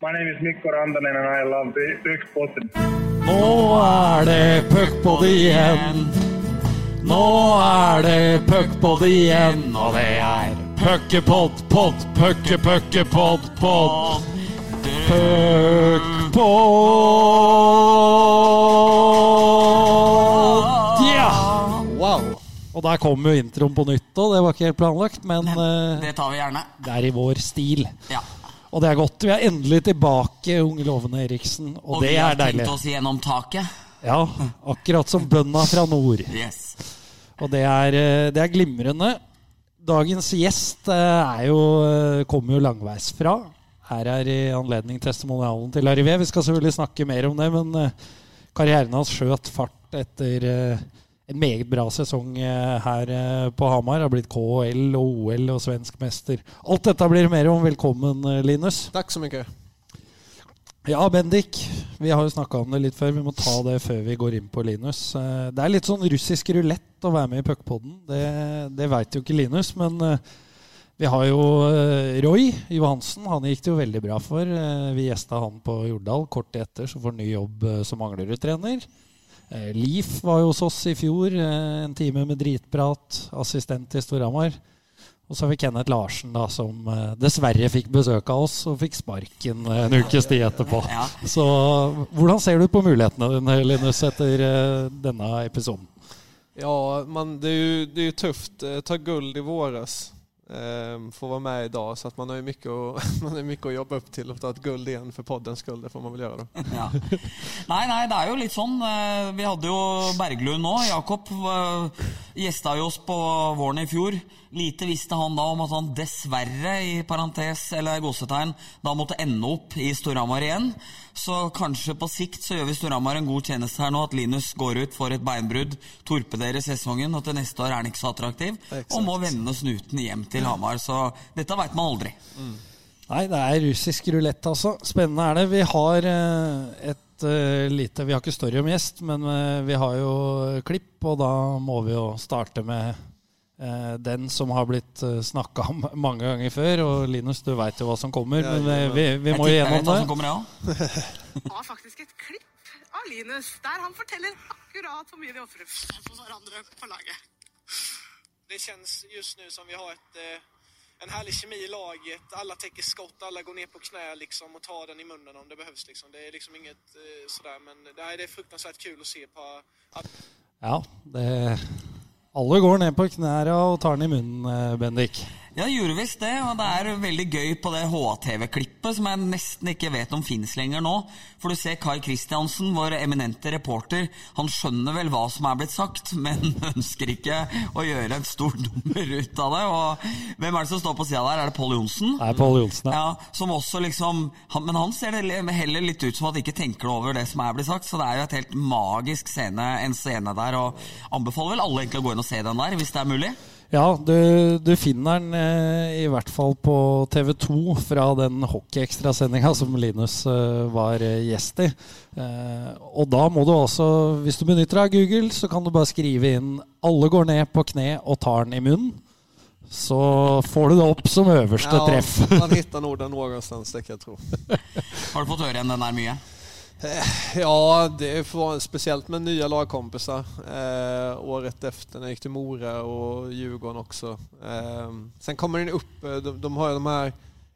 My name is Mikko Rantanen and I love Puckpodden. Nå er det puckpod igjen. Nå er det puckpod igjen, og det er puckepod, pod, pucke, pucke, pod, pod. Puckpod! Ja! Wow! Og der kom jo introen på nytt, og det var ikke helt planlagt, men eh, Det tar vi gjerne. det er i vår stil. Ja. Og det er godt. Vi er endelig tilbake, unge lovende Eriksen, og, Og det vi har er tenkt oss gjennom taket. Ja, akkurat som bønda fra nord. Yes. Og det er, eh, det er glimrende. Dagens gjest eh, er jo, eh, kommer jo langveisfra. Her er i anledning testimonialen til Arrivé. Vi skal selvfølgelig snakke mer om det, men karrieren hans skjøt fart etter en meget bra sesong eh, her eh, på Hamar. Har blitt KL og OL og svensk mester. Alt dette blir mer om. Velkommen, eh, Linus. Takk så mye. Ja, Bendik. Vi har jo snakka om det litt før. Vi må ta det før vi går inn på Linus. Det er litt sånn russisk rulett å være med i puckpodden. Det, det veit jo ikke Linus, men vi har jo Roy Johansen. Han gikk det jo veldig bra for. Vi gjesta han på Jordal kort etter, så får ny jobb som Manglerud-trener. Eh, Leaf var jo hos oss i fjor. eh, En time med dritprat. Assistent i Storhamar. Og så har vi Kenneth Larsen, da, som eh, dessverre fikk besøk av oss og fikk sparken eh, en ukes tid etterpå. Ja. Så hvordan ser du på mulighetene dine, Linus, etter eh, denne episoden? Ja, men det, er jo, det er jo tufft. Eh, Ta guld i våras. Eh, få vara med idag. Så att man har ju mycket mycket att jobba upp till. Och ta ett guld igen för poddens skull. Det får man väl göra då. Ja. Nei, nei, det er jo litt sånn. eh, Vi hadde jo Berglund nå. Jakob eh, gjesta oss på våren i fjor. Lite visste han da om at han dessverre, i parentes eller gåsetegn, da måtte ende opp i Storhamar igjen. Så kanskje på sikt så gjør vi Storhamar en god tjeneste her nå, at Linus går ut for et beinbrudd, torpederer sesongen, og til neste år er han ikke så attraktiv, Exakt. og må vende snuten hjem til Hamar. Så dette veit man aldri. Nei, det er russisk rulett, altså. Spennende er det. Vi har eh, et eh, lite Vi har ikke story om gjest, men eh, vi har jo klipp, og da må vi jo starte med den som har blitt uh, snakka om mange ganger før. Og Linus, du veit jo hva som kommer, Ja, men eh, vi, vi Jeg må jo jeg gjennom det. som kommer, ja. har faktisk et klipp av Linus der han forteller akkurat hvor mye de ofrer for hverandre på laget. Det kjennes just nu som vi har ett, eh, en herlig kjemi i laget. Alle tar skott, alle går ned på knä liksom og tar den i munnen om det behøves. Liksom. Det er liksom inget eh, sådär, men det er, det kul å se på Ja, det Alle går ned på knærne og tar den i munnen, eh, Bendik. Ja, gjorde visst det, og det er veldig gøy på det HTV-klippet, som jeg nesten ikke vet om fins lenger nå. For du ser Kai Kristiansen, vår eminente reporter, han skjønner vel hva som er blitt sagt, men ønsker ikke å gjøre et stort nummer ut av det. Og hvem er det som står på sida der? Er det Pål Johnsen? Det er Pål Johnsen, ja. Ja, som også liksom han, Men han ser det heller litt ut som at han ikke tenker over det som er blitt sagt. Så det er jo et helt magisk scene, en scene der, og anbefaler vel alle egentlig å gå inn og se den der, hvis det er mulig. Ja, du, du finner den eh, i hvert fall på TV2 fra den hockeyekstrasendinga som Linus eh, var eh, gjest i. Eh, og da må du også, hvis du benytter deg av Google, så kan du bare skrive inn 'alle går ned på kne og tar den i munnen'. Så får du det opp som øverste treff. man han nog den någonstans, det kan jeg tro. Har du fått høre igjen den der mye? Ja, det var speciellt med nya lagkompisar. Eh, året efter när jag gick till Mora och Djurgården också. Eh, sen kommer den upp, eh, de, de har de här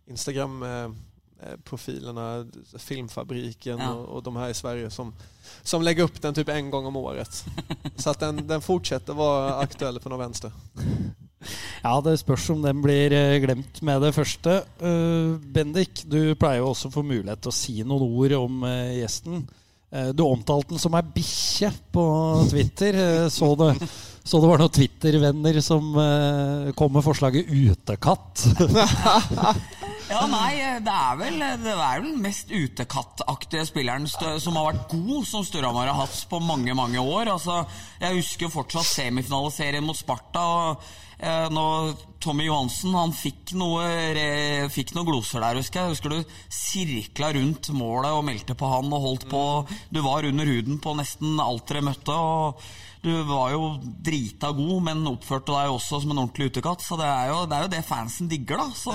Instagram-profilerna, Filmfabriken Ja. och, och de här i Sverige som, som lägger upp den typ en gång om året. Så att den, den fortsätter vara aktuell på någon vänster. Ja, det spørs om den blir eh, glemt med det første. Eh, Bendik, du pleier jo også å få mulighet til å si noen ord om eh, gjesten. Du omtalte den som ei bikkje på Twitter. Så, det, så det var noen Twitter-venner som eh, kom med forslaget 'utekatt'. Ja, nei, det er vel det er den mest utekattaktige spilleren stø, som har vært god, som Storhamar har hatt på mange, mange år. Altså, jeg husker fortsatt semifinaliserien mot Sparta. og eh, nå, Tommy Johansen han fikk noe, re, fikk noen gloser der, husker jeg. Husker du sirkla rundt målet og meldte på han og holdt på. Du var under huden på nesten alt dere møtte. og du var jo drita god, men oppførte deg også som en ordentlig utekatt. Så det er jo det, er jo det fansen digger, da. Så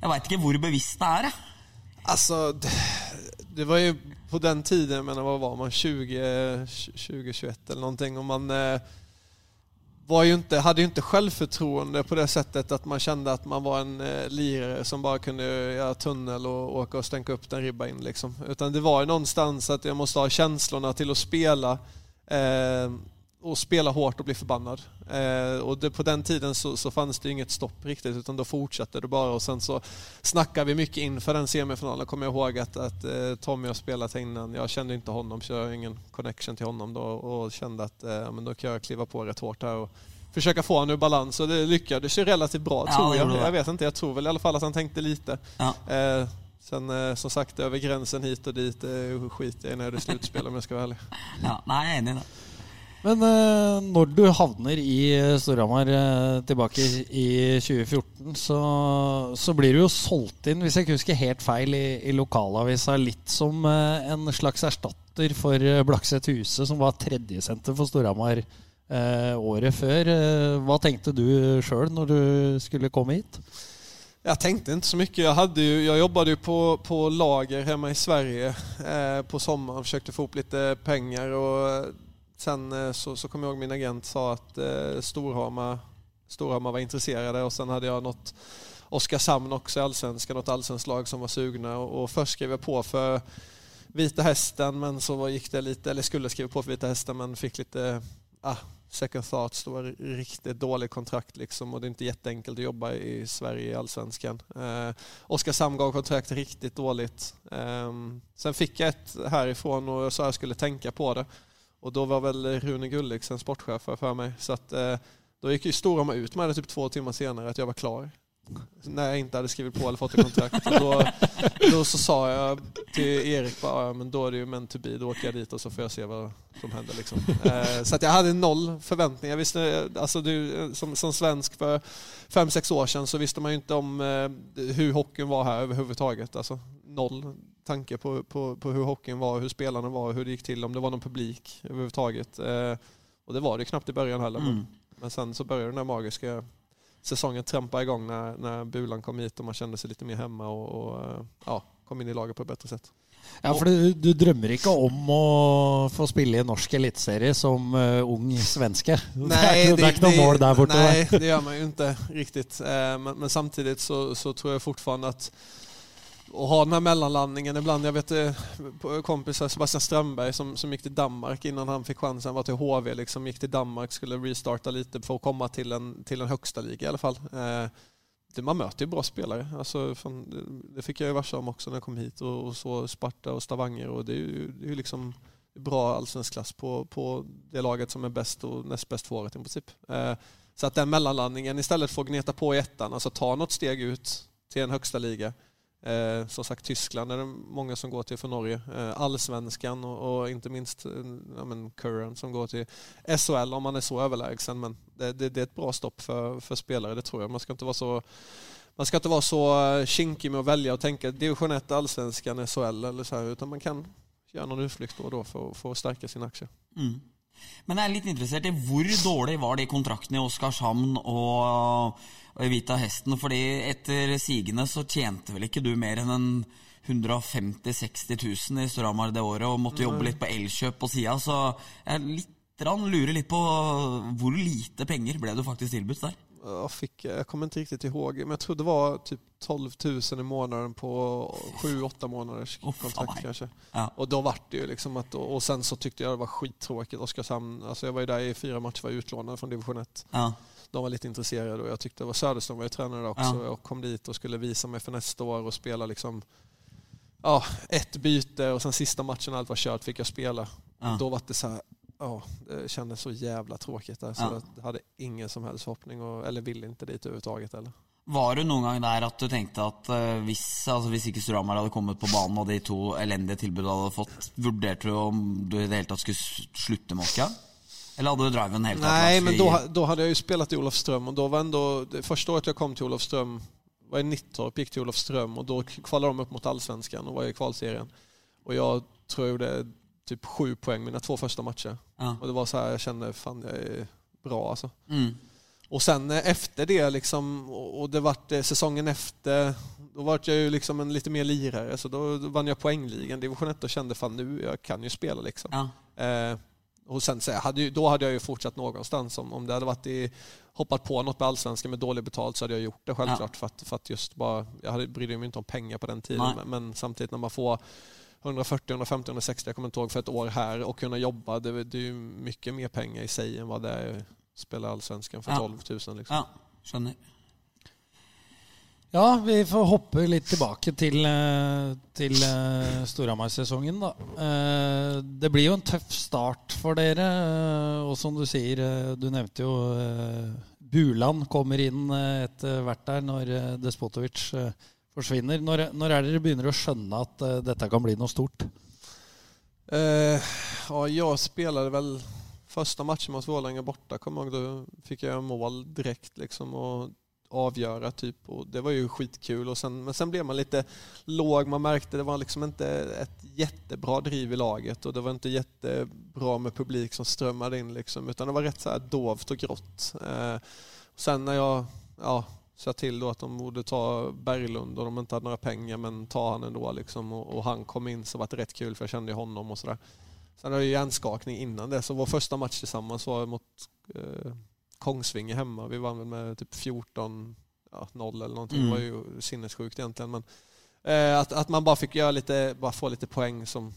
jeg veit ikke hvor bevisst det er. jeg. Altså, det, det var jo på den tiden, men hva var man, 20, 20 21 eller noe, og man eh, var ju inte, hade ju inte självförtroende på det sättet att man kände att man var en eh, lirare som bara kunde göra tunnel och åka och stänka upp den ribba in. Liksom. Utan det var ju någonstans att jag måste ha känslorna till att spela eh, och spela hårt och bli förbannad. Eh, och det, på den tiden så, så, fanns det inget stopp riktigt utan då fortsatte det bara och sen så snackade vi mycket inför den semifinalen. Kommer jag ihåg att, att eh, Tommy har spelat innan. Jag kände inte honom så jag har ingen connection till honom då och kände att eh, men då kan jag kliva på rätt hårt här och försöka få honom ur balans och det lyckades ju relativt bra ja, tror jag. Jag vet inte, jag tror väl i alla fall att han tänkte lite. Ja. Eh, Sen eh, som sagt över gränsen hit och dit eh, skiter jag när det är slutspel om jag ska vara ærlig. Ja, nei, jeg er enig men uh, når du havner i Storhamar uh, tilbake i, i 2014, så, så, blir du jo solgt inn, hvis jeg ikke husker helt feil, i, i lokalavisa. Litt som uh, en slags erstatter for Blakset Huse, som var tredjesenter for Storhamar året før. Hva tenkte du sjøl når du skulle komme hit? Jag tänkte inte så mycket. Jag, hade ju, jag jobbade på, på lager hemma i Sverige eh, på sommaren. Försökte få upp lite pengar och Sen eh, så, så kom jag ihåg min agent sa att eh, Storhamar, Storhamar var intresserade och sen hade jag något Oskarshamn också i Allsvenskan, något allsvenskt lag som var sugna och, och först skrev jag på för Vita Hästen men så gick det lite, eller skulle skriva på för Vita Hästen men fick lite ah, second thoughts. Det var riktigt dålig kontrakt liksom och det är inte jätteenkelt att jobba i Sverige i Allsvenskan. Eh, Oskarshamn gav kontrakt riktigt dåligt. Eh, sen fick jag ett härifrån jag sa jag skulle tänka på det. Och då var väl Rune Gulliksen sportchef för mig. Så att, eh, då gick ju Storhamar ut med det typ två timmar senare att jag var klar. När jag inte hade skrivit på eller fått ett kontrakt. då så sa jag till Erik bara, ja, men då det ju men to be, då åker jag dit och så får jag se vad som händer. Liksom. Eh, så att jag hade noll förväntningar. Visste, alltså du, som, som svensk för fem, sex år sedan så visste man ju inte om eh, hur hockeyn var här överhuvudtaget. Alltså, noll tanke på, på, på hur hockeyn var, hur spelarna var, hur det gick till, om det var någon publik överhuvudtaget. Eh, och det var det knappt i början heller. Mm. Men sen så började den där magiska säsongen trampa igång när, när Bulan kom hit och man kände sig lite mer hemma och, och eh, ja, kom in i laget på ett bättre sätt. Ja, for du, du, drømmer ikke om å få spille i norsk eliteserie som uh, ung svenske? Nej, det, det är inte något mål där borta. Nej, det gör man ju inte riktigt. Uh, men, men, samtidigt så, så, tror jag fortfarande att och ha den här mellanlandningen ibland. Jag vet eh, kompisar, Sebastian Strömberg som, som gick till Danmark innan han fick chansen, var till HV, liksom, gick till Danmark, skulle restarta lite för att komma till en, till en högsta liga i alla fall. Eh, det, man möter ju bra spelare. Alltså, fan, det fick jag ju om också när jag kom hit och, och så Sparta och Stavanger och det är ju, det är ju liksom bra allsvensk klass på, på det laget som är bäst och näst bäst för året i princip. Eh, så att den mellanlandningen istället för att gneta på i ettan, alltså ta något steg ut till en högsta liga Eh, som sagt Tyskland er det mange som går til for Norge. Eh, Allsvenskan og, og ikke minst eh, ja, men Curran som går til SHL om man er så overlegen. Men det, det, det, er et bra stopp for, for spillere, det tror jeg. Man skal ikke være så man skal ikke være så eh, kinkig med å velge og tenke divisjon 1, allsvenskan, SHL eller så her, utan man kan gjøre noen utflykt for, for då för, för att stärka sin aktie. Mm. Men jeg er litt interessert i hvor dårlig var de kontraktene i Oskarshamn og, Vita Hesten? Fordi etter sigende så tjente vel ikke du mer enn en 150 000-60 000 i Storhamar det året og måtte jobbe litt på elkjøp på sida. Så jeg litt lurer litt på hvor lite penger ble du faktisk tilbudt der? Jag, fick, jag kommer inte riktigt ihåg, men jag tror det var typ 12 000 i månaden på 7-8 månaders oh, kontrakt kanske. Ja. Och då vart det ju liksom att, och sen så tyckte jag det var skittråkigt. Oskarshamn, alltså jag var ju där i fyra matcher, var utlånad från division 1. Ja. De var lite intresserade och jag tyckte det var Söderström var ju tränare där också. Ja. Jag kom dit och skulle visa mig för nästa år och spela liksom ja, ett byte och sen sista matchen allt var kört fick jag spela. Ja. Då var det så här, ja, det kändes så jävla tråkigt där, så ja. jag hade ingen som helst förhoppning, och, eller ville inte dit överhuvudtaget heller. Var det någon gång där att du tänkte att uh, hvis, alltså, hvis ikke Storhamar hade kommit på banan och de två eländiga tillbuden hade fått, vurderte du om du i det hela skulle sluta med? Eller hade du driven helt Nej, men då, då hade jag ju spelat i Olofström och då var ändå, det första året jag kom till Olofström var i Nittorp, gick till Olofström och då kvalade de upp mot Allsvenskan och var i kvalserien. Och jag tror det gjorde typ sju poäng mina två första matcher. Ja. Och det var så här, jag kände fan jag är bra alltså. Mm. Och sen eh, efter det liksom, och det vart eh, säsongen efter, då var jag ju liksom en lite mer lirare så då vann jag poängligan division 1 och kände fan nu, jag kan ju spela liksom. Ja. Eh, och sen så hade ju, då hade jag ju fortsatt någonstans. Om, om det hade varit i, hoppat på något med allsvenskan med dålig betalt så hade jag gjort det självklart. För, att, för att just bara, jag hade, brydde mig inte om pengar på den tiden. Men, men, samtidigt när man får 140, 150, 160, jag kommer inte ihåg, för ett år här och kunna jobba, det, det är ju mycket mer pengar i sig än vad det är att spela allsvenskan för Ja. 12 000. Liksom. ja, skjønner. Ja, vi får hoppe litt tilbake til, eh, til eh, Storhamar-sesongen, da. Eh, Det blir jo en tøff start for dere. eh, Og som du sier, eh, du nevnte jo eh, Buland kommer inn eh, etter hvert der når eh, Despotovic eh, forsvinner. Når, når er dere begynner å skjønne at uh, dette kan bli noe stort? Uh, ja, jeg spilte vel første matchen mot Vålerenga borte. Da fikk jeg mål direkte liksom avgjøre. avgöra typ og det var jo skitkul men sen ble man litt låg, man merkte det var liksom ikke et kjempebra driv i laget Og det var ikke kjempebra med publik som strømmet inn, liksom utan det var rett så dovt og grått. Eh, sen når jeg ja, sa till då att de borde ta Berglund och de inte hade några pengar men ta han ändå liksom och, och han kom in så var det rätt kul för jag kände honom och sådär. Sen hade jag hjärnskakning innan det så vår första match tillsammans var mot eh, Kongsvinge hemma. Vi vann väl med typ 14 ja, 0 eller någonting. Mm. Det var ju sinnessjukt egentligen. Men, eh, att, att man bara fick göra lite, bara få lite poäng som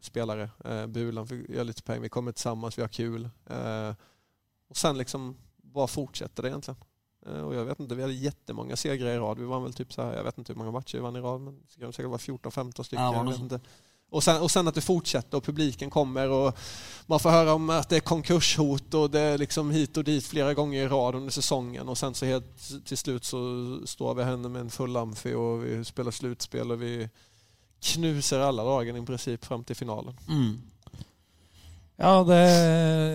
spelare. Eh, Bulan fick göra lite poäng. Vi kommer tillsammans, vi har kul. Eh, och sen liksom bara fortsätter det egentligen. Eh, och jag vet inte, vi hade jättemånga segrar i rad. Vi vann väl typ så här, jag vet inte hur många matcher vi vann i rad, men det säkert vara 14-15 stycken. Ja, var jag inte. Och sen, och sen att det fortsätter och publiken kommer och man får höra om att det är konkurshot och det är liksom hit och dit flera gånger i rad under säsongen och sen så helt till slut så står vi henne med en full amfi och vi spelar slutspel och vi knusar alla lagen i princip fram till finalen. Mm. Ja, det,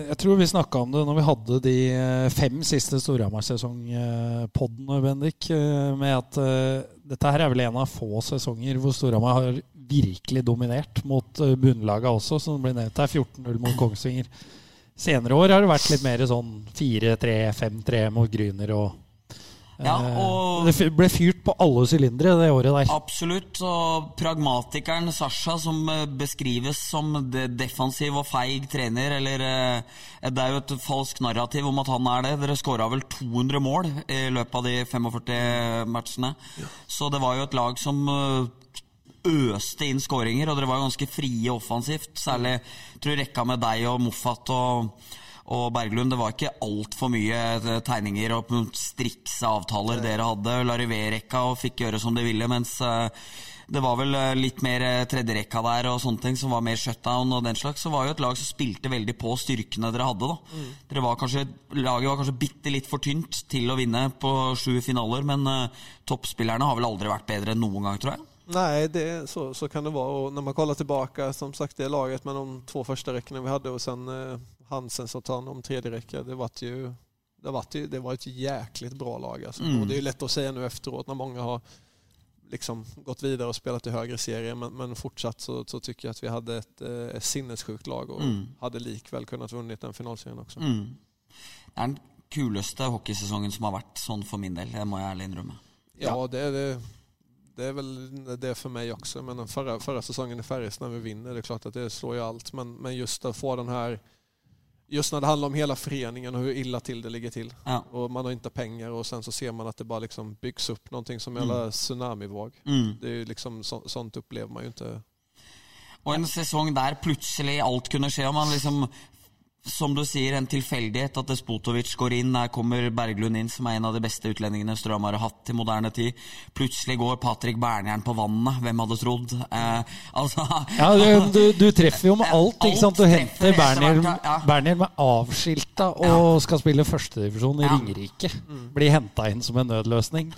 jeg tror vi snakka om det når vi hadde de eh, fem siste Storhamar-sesongpodene, Bendik. eh, Med at eh, dette her er vel en av få sesonger hvor Storhamar har virkelig dominert mot bunnlaget også, som blir nevnt her. 14-0 mot Kongsvinger. Senere år har det vært litt mer sånn 4-3, 5-3 mot Gryner og Ja, eh, og- Det ble fyrt på alle sylindere det året der. Absolutt. Og pragmatikeren Sasha, som eh, beskrives som defensiv og feig trener, eller eh, Det er jo et falskt narrativ om at han er det. Dere skåra vel 200 mål i løpet av de 45 matchene. Så det var jo et lag som øste inn skåringer, og dere var jo ganske frie offensivt. Særlig jeg tror rekka med deg og Moffat og, og Berglund. Det var ikke altfor mye eh, tegninger og strikse avtaler dere hadde. Larivé-rekka og fikk gjøre som de ville, mens eh, det var vel eh, litt mer tredjerekka der og sånne ting som var mer shutdown og den slags. Så var jo et lag som spilte veldig på styrkene dere hadde, da. Dere var kanskje, laget var kanskje bitte litt for tynt til å vinne på sju finaler, men uh, toppspillerne har vel aldri vært bedre enn noen gang, tror jeg. Nej, det, så, så kan det vara. Och när man kollar tillbaka, som sagt, det laget med de två första räckena vi hade och sen eh, Hansen som tar om tredje räcka, det var ju det var, ju, det var ett jäkligt bra lag. Alltså. Mm. Och det är jo lätt att säga nu efteråt när många har liksom gått vidare och spelat i högre serier men, men fortsatt så, så tycker jag att vi hade ett, eh, ett sinnessjukt lag och Mm. hade likväl kunnat vunnit den finalserien också. Mm. Det er den kuleste hockeysesongen som har vært sånn for min del. Det må jeg ærlig innrømme. Ja, det er det. Det är väl det för mig också. Men förra, förra säsongen i Färjestad när vi vinner, det är klart att det slår ju allt. Men, men just att få den här... Just när det handlar om hela föreningen och hur illa till det ligger till. Ja. Och man har inte pengar och sen så ser man att det bara liksom byggs upp någonting som en Mm. tsunamivåg. Mm. Det är ju liksom, så, sånt upplever man ju inte. Og en sesong der plutselig alt kunne skje. Og man liksom, som du sier, en tilfeldighet at Despotovic går inn. Der kommer Berglund inn, som er en av de beste utlendingene Strømar har hatt i moderne tid. Plutselig går Patrick Bernjern på vannet. Hvem hadde trodd? Eh, altså Ja, du, du, du treffer jo med alt. ikke sant? Du henter ja. Bernier med avskilta og skal spille førstedivisjon i Ja. Ringerike. Blir henta inn som en nødløsning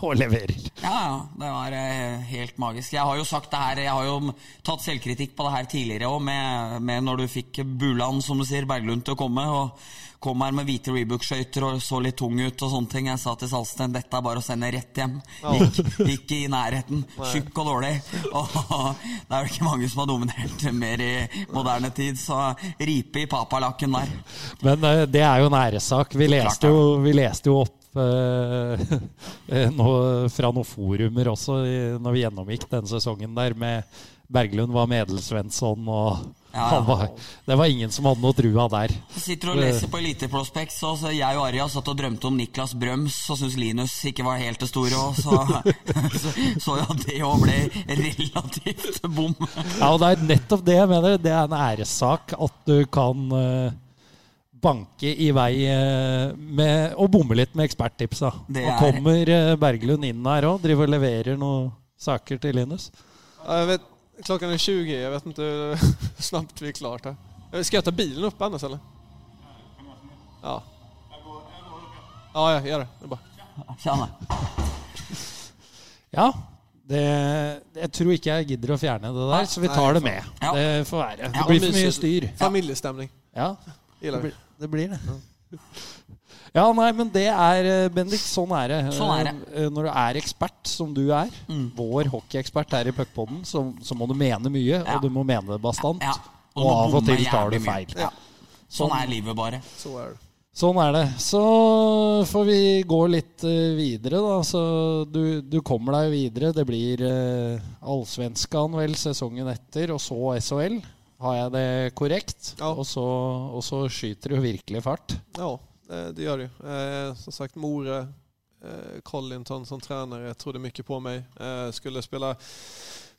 og leverer. Ja, ja. Det var eh, helt magisk. Jeg har jo sagt det her, jeg har jo tatt selvkritikk på det her tidligere òg, med, med når du fikk Buland, som du sier, Berglund til å komme. og Kom her med hvite Rebook-skøyter og så litt tung ut og sånne ting. Jeg sa til Salsten dette er bare å sende rett hjem. Ikke, ikke i nærheten. Tjukk og dårlig. Og det er jo ikke mange som har dominert mer i moderne tid, så ripe i papalakken der. Men eh, det er jo en æressak. Vi leste jo, vi leste jo opp eh, nå, fra noen forumer også, når vi gjennomgikk den sesongen der med Berglund var Medelsvensson og Ja, var, Det var ingen som hadde noe trua der. Jeg sitter og leser på Elite Prospects, og så jeg og Arja satt og drømte om Niklas Brøms og syntes Linus ikke var helt det store, og så så, så ja, det òg ble relativt bom. Ja, og det er nettopp det jeg mener. Det er en æressak at du kan eh, banke i vei eh, med, og bomme litt med eksperttips. Er... Og er- kommer eh, Berglund inn her òg, driver og leverer noen saker til Linus. Jeg jag vet, klokken er 20, jeg vet ikke hvor snabbt vi er klart her. Skal jeg ta bilen opp ellers, eller? Ja. Ja, jag gjør det. det er bara. Kjenne. Ja, det, jeg tror ikke jeg gidder å fjerne det der, så vi tar det med. Det får være. Det blir for mye styr. Familiestemning. Ja, Gillar det vi. Det. Blir det. Ja, nei, men det er eh, Bendik, sånn er det. Sånn er det. Eh, Når du er ekspert, som du er, Mm. vår hockeyekspert her i Puckpodden, så, så må du mene mye, Ja. og du må mene det bastant. Ja. Og, og av og til tar du feil. Ja. Sånn er livet bare. Så er det. Sånn er det. Så får vi gå litt eh, videre, da. Så du, du kommer deg videre. Det blir uh, Allsvenskan vel sesongen etter, og så SHL. Har jeg det korrekt? Ja. Og, så, og så skyter det jo virkelig fart. Ja, eh, det gjør det jo. Eh, Som sagt, More, eh, Collinton som tränare trodde mye på meg. Eh, Skulle spille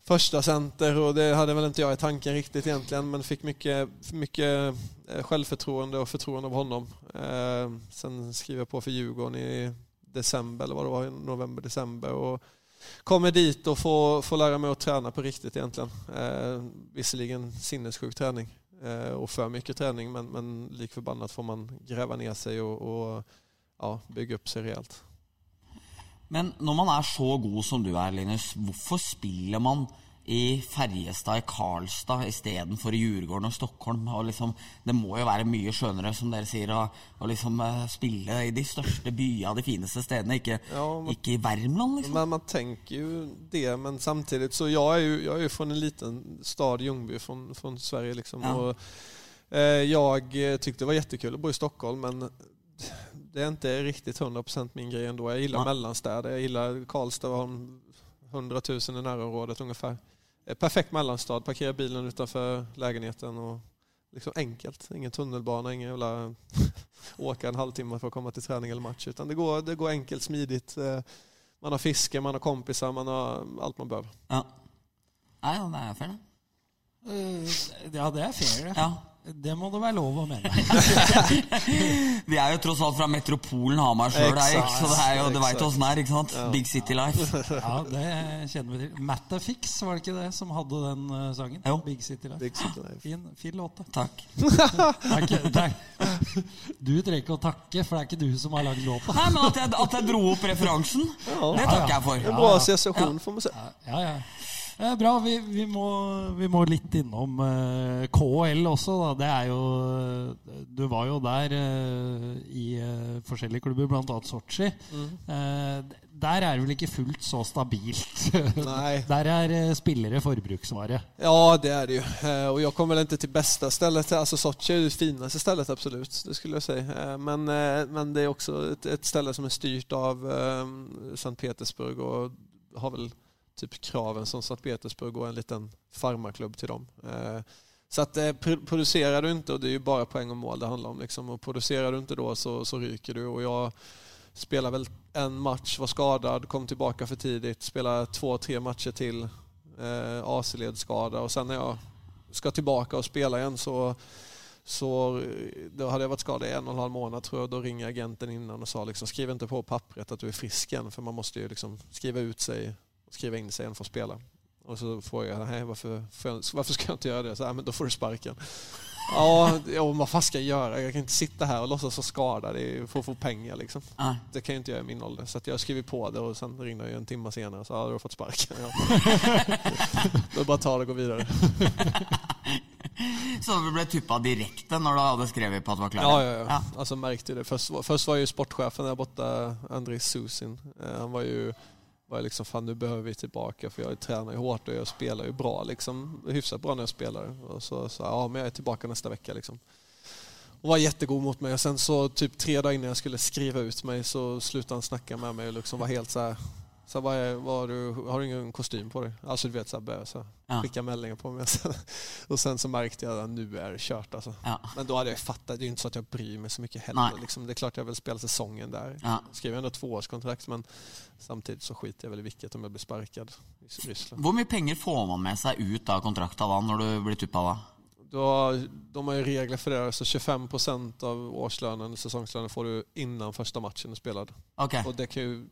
första center och det hade väl inte jag i tanken riktigt egentligen men fick mycket, mycket og självförtroende och förtroende av honom. Eh, Sen skrev jag på för Djurgården i december eller vad det var, november, december och kommer dit och får, får lära mig att träna på riktigt egentligen. Eh, visserligen sinnessjuk träning eh, och för mycket träning men, men lik förbannat får man gräva sig och, og ja, bygga upp sig rejält. Men når man er så god som du er, Linus, hvorfor spiller man i Ferjestad, i Karlstad, istedenfor i Djurgården og Stockholm? Og liksom, det må jo være mye skjønnere, som dere sier, å, å liksom eh, spille i de største byene, de fineste stedene, ikke, Ja, men- ikke i Värmland, liksom. Men man tenker jo det, men samtidig så Jeg er jo, jeg er jo fra en liten stad, Ljungby, från, från Sverige liksom. Ja. Og, eh, jeg syntes det var jättekul å bo i Stockholm, men det er ikke riktig 100% min greie ennå. Jeg gillar mellomsteder. Jeg jag gillar Karlstad, har 100 000 i nærområdet ungefär. Eh, Perfekt mellomstad. parkera bilen utanför lägenheten och liksom enkelt. Ingen tunnelbana, ingen jävla åka en halvtimme for å komme til trening eller match. Utan det går, det går enkelt, smidigt. Eh, Man har fiske, man har kompisar, man har alt man behøver. Ja. Nei, ja, det er fair, det. Ja, det er fair, det. Ja. Det må det være lov å mene. Vi er jo tross alt fra metropolen Hamar sjøl, så det er jo, du veit åssen det er, ikke sant? Big City life. Ja, det kjenner vi til. Mattafix, var det ikke det som hadde den uh, sangen? Jo. Big City Life. Big City Life. Fin, fin låt, det. Takk. takk. er er, du trenger ikke å takke, for det er ikke du som har lagd låta. Nei, men at jeg, at jeg dro opp referansen, det takker jeg for. En bra association for man säga. Ja, ja. Eh, bra. Vi, vi, må, vi må litt innom eh, KL også, da. Det er jo Du var jo der eh, i eh, forskjellige klubber, bl.a. Sotsji. Eh, der er det vel ikke fullt så stabilt. Nei. Der er eh, spillere forbruksvare. Ja, det er det jo. og jeg kommer vel ikke til beste stedet Alltså er är det fineste stedet, absolutt. Det skulle jeg si. Men, men det er også et, et sted som er styrt av St. Petersburg og har väl typ kraven som Sankt Petersburg och en liten farmarklubb till dem. Eh, Så att eh, pro- producerar du inte, och det är ju bara poäng och mål det handlar om, liksom, och producerar du inte då så, så ryker du. Och jag spelade väl en match, var skadad, kom tillbaka för tidigt, spelade två, tre matcher till eh, AC-ledskada och sen när jag ska tillbaka och spela igen så, så eh, då hade jag varit skadad i en och en halv månad tror jag. Då ringer agenten innan och sa liksom, skriv inte på pappret att du är frisk än för man måste ju liksom skriva ut och skriva in sig igen för att spela. Och så får jag, nej varför, jag- varför ska jag inte göra det? Så, "Nej, men då får du sparken. Ja, ja, vad fan ska jag göra? Jag kan inte sitta här och låtsas vara skadad i- för att få pengar liksom. Ah. Det kan jag inte göra i min ålder. Så jeg jag skriver på det och sen ringde jag en timme senare och sa ja, du har fått sparken. Ja. Då bara ta det och gå vidare. Så du ble tuppa direkte når du hadde skrevet på at du var klar? Ja, ja, ja. Alltså märkte det. Först, var- först var ju sportchefen där borta, André Susin. Eh, Han var ju var jag liksom, fan nu behöver vi tillbaka för jag tränar ju hårt och jag spelar ju bra liksom. Hyfsat bra när jag spelar. Och så sa ja men jag är tillbaka nästa vecka liksom. och var jättegod mot mig. Och sen så typ tre dagar innan jag skulle skriva ut mig så slutade han snacka med mig och liksom var helt så här. Så vad är, vad du, har du ingen kostym på dig? Alltså du vet så här, här, Ja. skicka meldingar på mig. och sen så märkte jag att nu är det kört alltså. Ja. Men då hade jag fattat, det är ju inte så att jag bryr mig så mycket heller. Liksom, det är klart jag vill spela säsongen där. Ja. Skriver ändå tvåårskontrakt men samtidigt så skiter jag väl i vilket om jag blir sparkad i Ryssland. Hvor mye penger får man med seg ut av kontrakta da, når du blir tuppa da? Då, de har ju regler för det, så 25 procent av årslönen, säsongslönen får du innan första matchen är spelad. Okay. Och det kan ju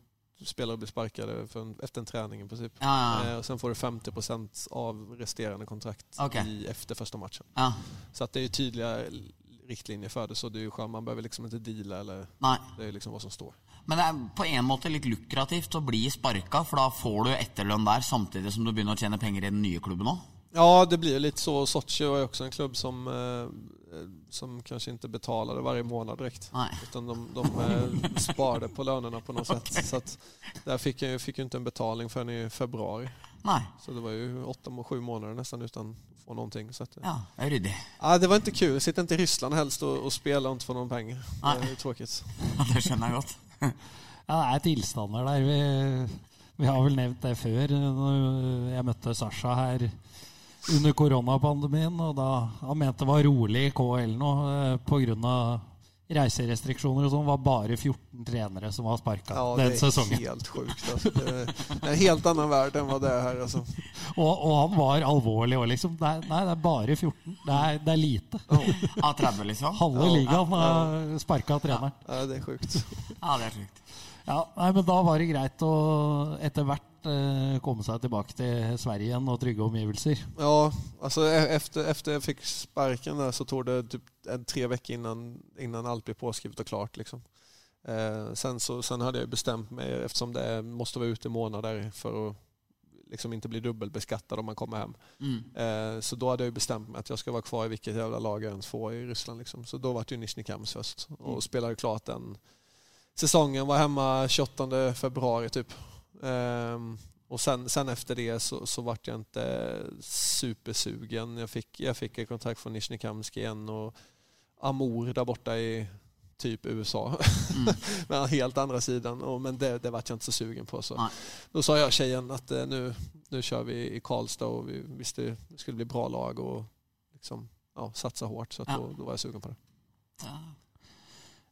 spelare blir sparkade en, efter en träning i princip. Ja, Eh, och sen får du 50% av resterande kontrakt okay. i, efter första matchen. ja. Så att det är ju tydliga riktlinjer för det, så det är ju skönt. Man behöver liksom inte deala eller Nei. det är liksom vad som står. Men det er på en måte litt lukrativt å bli sparka, for da får du etterlønn der samtidig som du begynner å tjene penger i den nye klubben òg. Ja, det blir lite så. Sochi var ju också en klubb som, eh, som kanske inte betalade varje månad direkt. Nej. Utan de, de eh, sparade på lönerna på något sätt. Så att där fick jag, fick jag inte en betalning förrän i februari. Så det var ju åtta, sju månader nästan utan att få någonting. Så att, Ja, det ryddig. ja, det var inte kul. Sitta inte i Ryssland helst och, och spela och inte få någon pengar. Nej. Det är tråkigt. Ja, det skjønner jeg godt. Ja, det er tilstander der. Vi, vi har vel nevnt det før. Når Jeg møtte Sasha her under koronapandemien, og da han mente det var rolig i KL nå eh, pga. reiserestriksjoner og sånn. var bare 14 trenere som var sparka Ja, den det er sesongen. helt sjukt. Altså. Det er en helt annen verden enn hva det er her. Altså. Og, og han var alvorlig òg, liksom. Det er, nei, det er bare 14. Det er, det er lite. Av 30, liksom? Halve ligaen har sparka treneren. Ja, det er sjukt. Ja, det er sjukt. Ja, nei, men da var det greit å etter hvert eh, komme seg tilbake til Sverige igjen og trygge omgivelser. Ja, alltså e- efter, efter jag fick sparken där så tog det typ en, tre veckor innan, innan allt blev påskrivet och klart. Liksom. Eh, sen, så, sen hade jag bestämt mig, eftersom det måste vara ute i månader för att liksom inte bli dubbelbeskattad om man kommer hem. Mm. Eh, så då hade jag bestemt bestämt mig att jag ska vara kvar i vilket jävla lag jag ens får i Ryssland. Liksom. Så då var det ju Nizjnij Kamsk först och spelade klart den säsongen. Var hemma 28 februari typ. Um, och sen, sen efter det så, så vart jag inte supersugen. Jag fick, jag fick ett kontrakt från Nizjnij Kamsk igen och Amor där borta i typ USA. Mm. men helt andra sidan. Och, men det, det vart jag inte så sugen på. Så. Nej. Då sa jag tjejen att eh, nu, nu kör vi i Karlstad och vi visste det skulle bli bra lag och liksom, ja, satsa hårt. Så att Ja. då, då var jag sugen på det. Ja.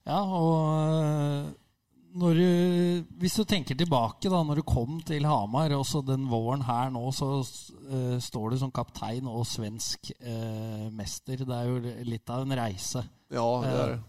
Ja, og når du, hvis du tenker tilbake da når du kom til Hamar, også den våren her nå, så uh, står du som kaptein og svensk uh, mester. Det er jo litt av en reise. Ja, det er det.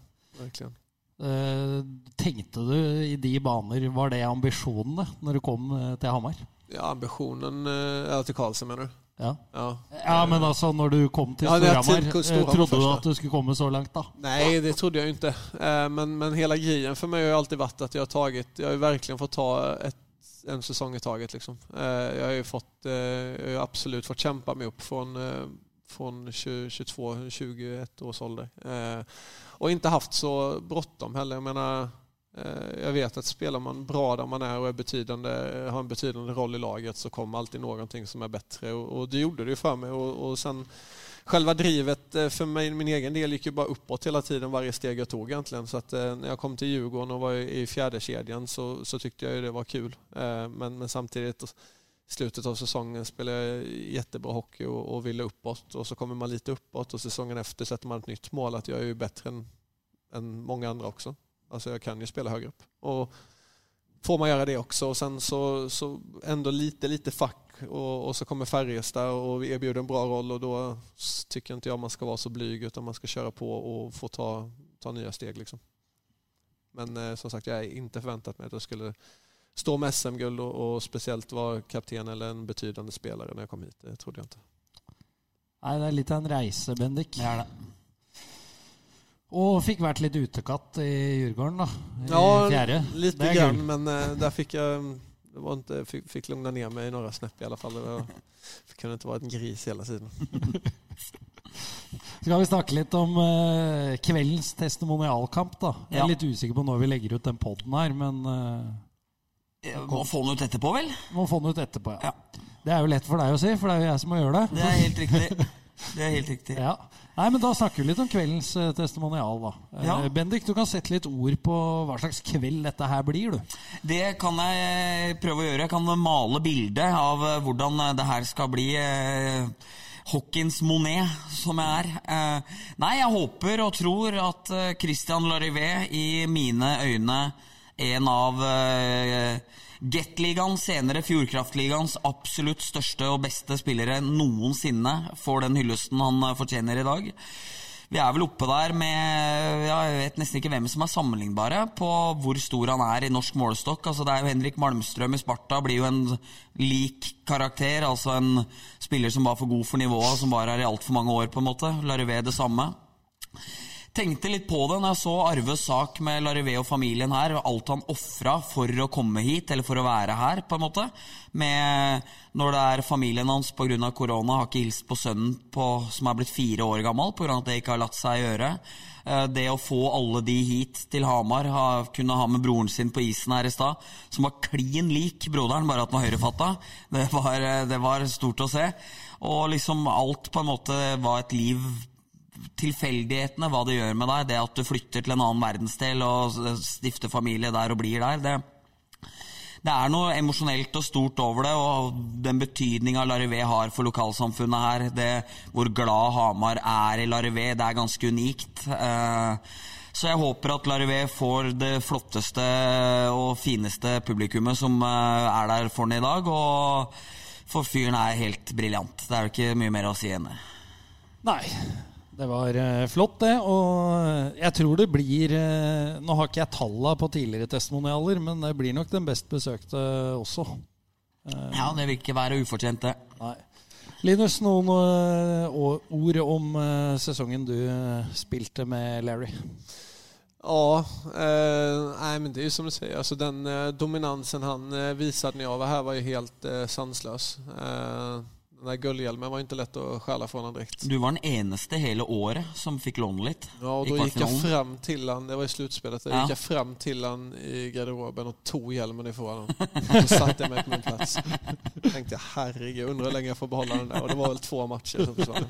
Verkligen. Uh, tenkte du i de baner, var det ambisjonene når du kom eh, til Hamar? Ja, ambisjonen eh, til till mener du? Ja. Ja. ja, men altså når du kom til er Storhamar, eh, trodde du at du skulle komme så langt da? Nej, det trodde jag inte. Eh, Men, men hela grejen för mig har ju alltid varit att jag har tagit, jag har verkligen fått ta ett, en säsong i taget. Liksom. Eh, Jag har ju fått, jag har absolut fått kämpa mig upp från, eh, från 20, 22, 21 års ålder. og Och inte haft så bråttom heller. Jag menar, eh, jag vet att spelar man bra där man är och är betydande, har en betydande roll i laget så kommer alltid någonting som är bättre. Och, det gjorde det ju för mig. Och, och sen själva drivet eh, för mig, min egen del gick ju bara uppåt hela tiden varje steg jag tog egentligen. Så att eh, när jag kom till Djurgården och var i fjärde kedjan så, så tyckte jag ju det var kul. Eh, Men, men samtidigt i slutet av säsongen spelade jag jättebra hockey och, och ville uppåt och så kommer man lite uppåt och säsongen efter sätter man ett nytt mål att jag är ju bättre än, än många andra också. Alltså jag kan ju spela högre upp. Och får man göra det också och sen så, så ändå lite, lite fack och, och så kommer Färjestad och vi erbjuder en bra roll och då tycker inte jag man ska vara så blyg utan man ska köra på och få ta, ta nya steg liksom. Men eh, som sagt, jag är inte förväntat mig att jag skulle stå med SM-guld och, och speciellt vara kapten eller en betydande spelare när jag kom hit. Det trodde jag inte. Nei, det er litt en reise, Bendik. Det er det. Og fikk vært litt utekatt i Djurgården, da. I Ja, fjerde. Litt grann men uh, der fikk jeg det var inte, fick, fick lugna ner mig några snäpp i alla fall. Det kunne ikke vært en gris hele tiden. Skal vi snakke litt om uh, kveldens testimonialkamp, da? Jeg er Ja. litt usikker på når vi legger ut den poden her, men Eh, Må få den ut etterpå, vel? må få den ut etterpå, ja. Ja. Det er jo lett for deg å si, for det er jo jeg som må gjøre det. Det er helt riktig. Det er helt riktig. Ja. Nei, men Da snakker vi litt om kveldens uh, testimonial. da. Ja. Uh, Bendik, du kan sette litt ord på hva slags kveld dette her blir. du. Det kan jeg prøve å gjøre. Jeg kan male bildet av eh, hvordan eh, det her skal bli Uh, Hawkins Monet, som jeg er. Eh, nei, jeg håper og tror at eh, Christian Larivé i mine øyne en av Gateligaens, senere Fjordkraftligaens absolutt største og beste spillere noensinne, får den hyllesten han eh, fortjener i dag. Vi er vel oppe der med ja, Jeg vet nesten ikke hvem som er sammenlignbare på hvor stor han er i norsk målestokk. Altså, det er jo Henrik Malmstrøm i Sparta blir jo en lik karakter. Altså en spiller som var for god for nivået, som var her i altfor mange år, på en måte. Larvé det samme. Tenkte litt på det når jeg så Arves sak med Larivé og familien her, og alt han ofra for å komme hit, eller for å være her, på en måte. Med når det er familien hans pga. korona, har ikke hilst på sønnen på, som er blitt fire år gammel pga. at det ikke har latt seg gjøre. Eh, Det å få alle de hit til Hamar, ha, kunne ha med broren sin på isen her i stad, som var klin lik broderen, bare at han var høyrefatta, det eh, det var stort å se. Og liksom alt på en måte var et liv tilfeldighetene, hva det gjør med deg, det at du flytter til en annen verdensdel og stifter familie der og blir der, det, det er noe emosjonelt og stort over det, og den betydninga Larivé har for lokalsamfunnet her, det hvor glad Hamar er i Larivé, det er ganske unikt. Eh, Så jeg håper at Larivé får det flotteste og fineste publikummet som eh, er der for den i dag, og for fyren er helt briljant. Det er jo ikke mye mer å si enn det. Nei. Det var eh, flott, det. Og jeg tror det blir eh, Nå har ikke jeg tallene på tidligere testimonialer, men det blir nok den best besøkte også. Ja, det vil ikke være ufortjent, det. Nei. Linus, noen eh, ord om eh, sesongen du eh, spilte med Larry? Ja, eh, men det är ju som du sier, alltså den eh, dominansen han eh, visade när jag var her var jo helt eh, sanslös. Eh, den där guldhjälmen var inte lätt att stjäla från honom direkt. Du var den eneste hele året som fikk låne litt. Ja, och da då gick jag til fram till han, det var i slutspelet, då Ja. gick jag fram till han i garderoben och tog hjälmen ifrån honom. Och satte jag mig på min plats. Tänkte jag, herregud, undrar hur länge jag får behålla den där. Och det var väl två matcher som försvann.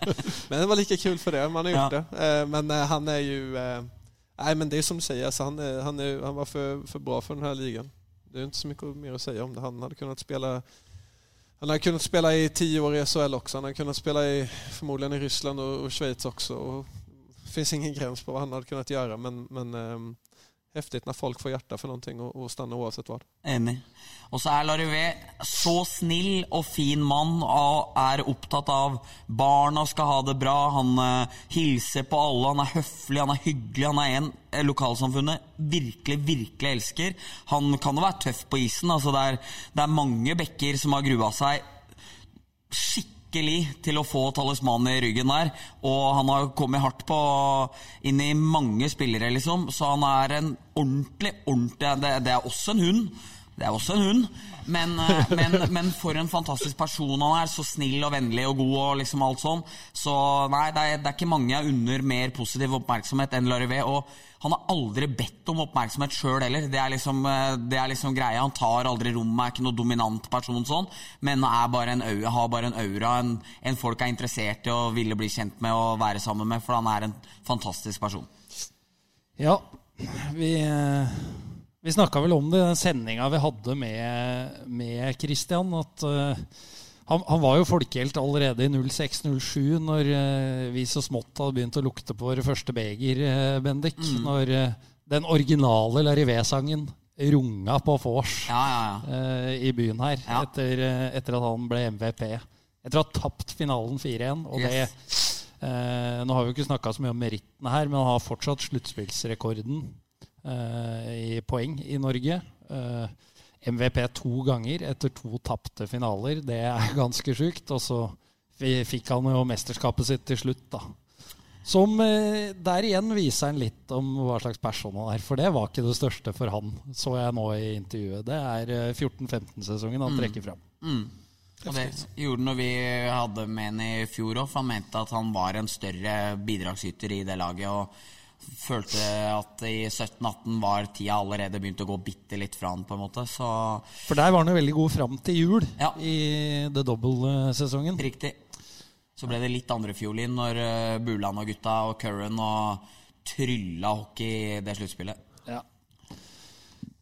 Men det var lika kul för det, man har gjort Ja. det. Eh, Men eh, han är ju, Nei, nej men det är som du säger, alltså han, är, han, är, han var för, för bra för den här ligan. Det är inte så mycket mer att säga om det. Han hade kunnat spela han har kunnat spela i tio år i SHL också. Han har kunnat spela i, förmodligen i Ryssland och, och Schweiz också. Och det finns ingen gräns på vad han hade kunnat göra men, men ehm, häftigt när folk får hjärta för någonting och, och stannar oavsett vad. Enig. Og så er Larivé så snill og fin mann og er opptatt av barna skal ha det bra. Han uh, hilser på alle, han er høflig, han er hyggelig. Han er en eh, lokalsamfunnet virkelig, virkelig elsker. Han kan jo være tøff på isen. altså Det er, det er mange bekker som har grua seg skikkelig til å få talismanen i ryggen der. Og han har kommet hardt på inn i mange spillere, liksom. Så han er en ordentlig, ordentlig Det, det er også en hund. Det er også en hund. Men, eh, men, men for en fantastisk person han er. Så snill og vennlig og god og liksom alt sånn. Så nei, det er, det er ikke mange jeg unner mer positiv oppmerksomhet enn Larivé. Og han har aldri bedt om oppmerksomhet sjøl heller. Det er, liksom, eh, det er liksom greia. Han tar aldri rommet, er ikke noe dominant person sånn, men bare en har bare en aura, en, en folk er interessert i og ville bli kjent med og være sammen med, for han er en fantastisk person. Ja, vi, eh, vi snakka vel om det i den sendinga vi hadde med, med Christian. At uh, han, han var jo folkehelt allerede i 06-07, når uh, vi så smått hadde begynt å lukte på våre første beger, uh, Bendik. Når eh, den originale Larivé-sangen runga på vors Ja, ja, ja. i byen her etter, etter at han ble MVP. Etter å ha tapt finalen 4-1. Og det eh, Nå har vi jo ikke snakka så mye om merittene her, men han har fortsatt sluttspillsrekorden i poeng i Norge. Eh, MVP to ganger etter to tapte finaler. Det er ganske sjukt. Og så fikk han jo mesterskapet sitt til slutt, da. Som eh, der igjen viser han litt om hva slags person han er. For det var ikke det største for han, så jeg nå i intervjuet. Det er eh, 14-15-sesongen han trekker fram. Mm. Og det gjorde når vi hadde med han i fjor òg, for han mente at han var en større bidragsyter i det laget. Og følte at i 17-18 var tida allerede begynt å gå bitte litt fra han, på en måte. Så For der var han jo veldig god fram til jul Ja. i The Double-sesongen. riktig. Så ble det litt andrefiolin når eh, Buland og gutta og Curran og trylla hockey i det sluttspillet.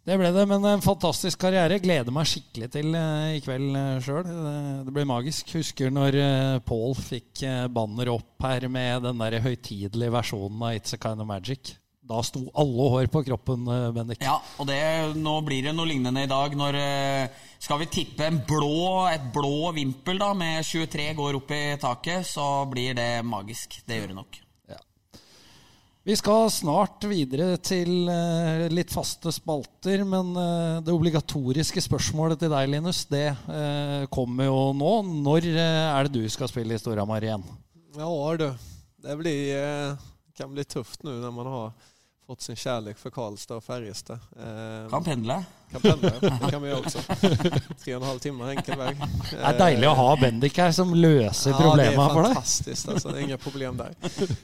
Det ble det, men en fantastisk karriere. Gleder meg skikkelig til eh, i kveld uh, sjøl. Det, ble magisk. Husker når uh, Paul fikk banner opp her med den der høytidelige versjonen av It's a Kind of Magic. Da sto alle hår på kroppen, Bendik. Ja, og det, nå blir det noe lignende i dag når eh, Skal vi tippe en blå, et blå vimpel da med 23 går opp i taket, så blir det magisk. Det gjør det nok. Vi skal snart videre til eh, litt faste spalter, men eh, det obligatoriske spørsmålet til deg, Linus, det eh, kommer jo nå. Når er det du skal spille i Storhamar igjen? Ja du, det blir, kan bli tøft nå når man har fått sin kärlek för Karlstad och Färjestad. Eh, Kan pendle. kan pendla, det kan vi också. Tre og en halv timme enkel vei. Det er deilig å ha Bendik her som løser Ja, det är problema Det deg. fantastisk. Altså, det er ingen problem der.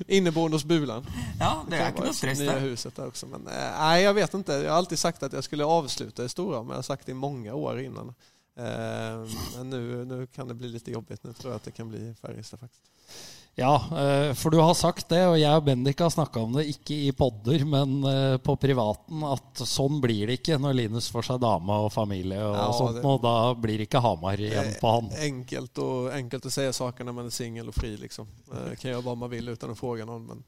Inneboende hos Bulan. Ja, det er ikke noe stress der. huset der også. Men, eh, nej, jag vet ikke. Jeg har alltid sagt at jeg skulle avsluta i Stora, men jeg har sagt det i mange år innan. Eh, men nu, nu kan det bli litt jobbigt. Nå tror jeg at det kan bli Färjestad faktiskt. Ja, eh, for du har sagt det, og jeg og Bendik har snakka om det, ikke i podder, men eh, på privaten, at sånn blir det ikke når Linus får seg dame og familie og Ja, sånt, det- og da blir det ikke Hamar igjen på han. Enkelt, og, enkelt å si saker når man er singel og fri. Liksom. Jeg kan gjøre hva man vil uten å spørre noen, Men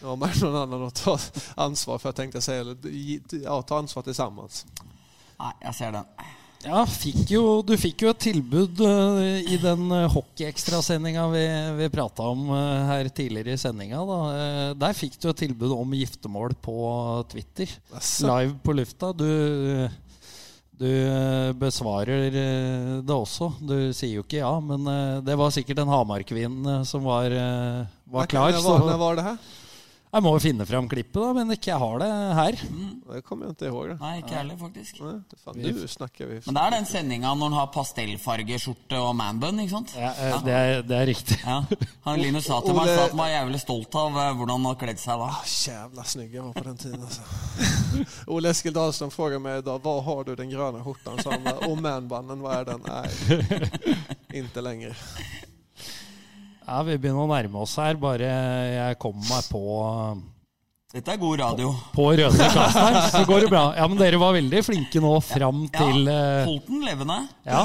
nå har man noen annen å ta ansvar for, tänkte jag säga. Eller, ja, ta ansvar sammen. Nei, jeg ser den. Ja, fikk jo, du fikk jo et tilbud uh, i den uh, hockeyekstrasendinga vi, vi prata om uh, her tidligere i sendinga. Eh, der fikk du et tilbud om giftermål på Twitter. Live på lufta. Du, du besvarer det også. Du sier jo ikke ja, men det var sikkert en Hamar-kvinne som var, var klar. När var, var det här? Jeg må jo finne fram klippet, da, men ikke jeg har det her. Det kommer jag inte ihåg. Det. Nei, ikke heller, faktisk. Nej, fan, du snakker vi. Men det er den sendinga når han har pastellfargeskjorte og manbun, ikke sant? Ja, ja. det, er, det er riktig. Ja. Han Linus sa til meg at han var jævlig stolt av eh, hvordan han har kledd seg da. Ah, jävla snygg jeg var på den tiden. altså. Ole Eskil Dahlström meg i dag Hva har du den grønne skjorta og han bara, och manbanden, vad den? Nei, ikke längre. Ja, Vi begynner å nærme oss her. Bare jeg kommer meg på, Dette er god radio. på røde glass her, så går det bra. Ja, Men dere var veldig flinke nå fram til Ja, Holdt den levende. Ja.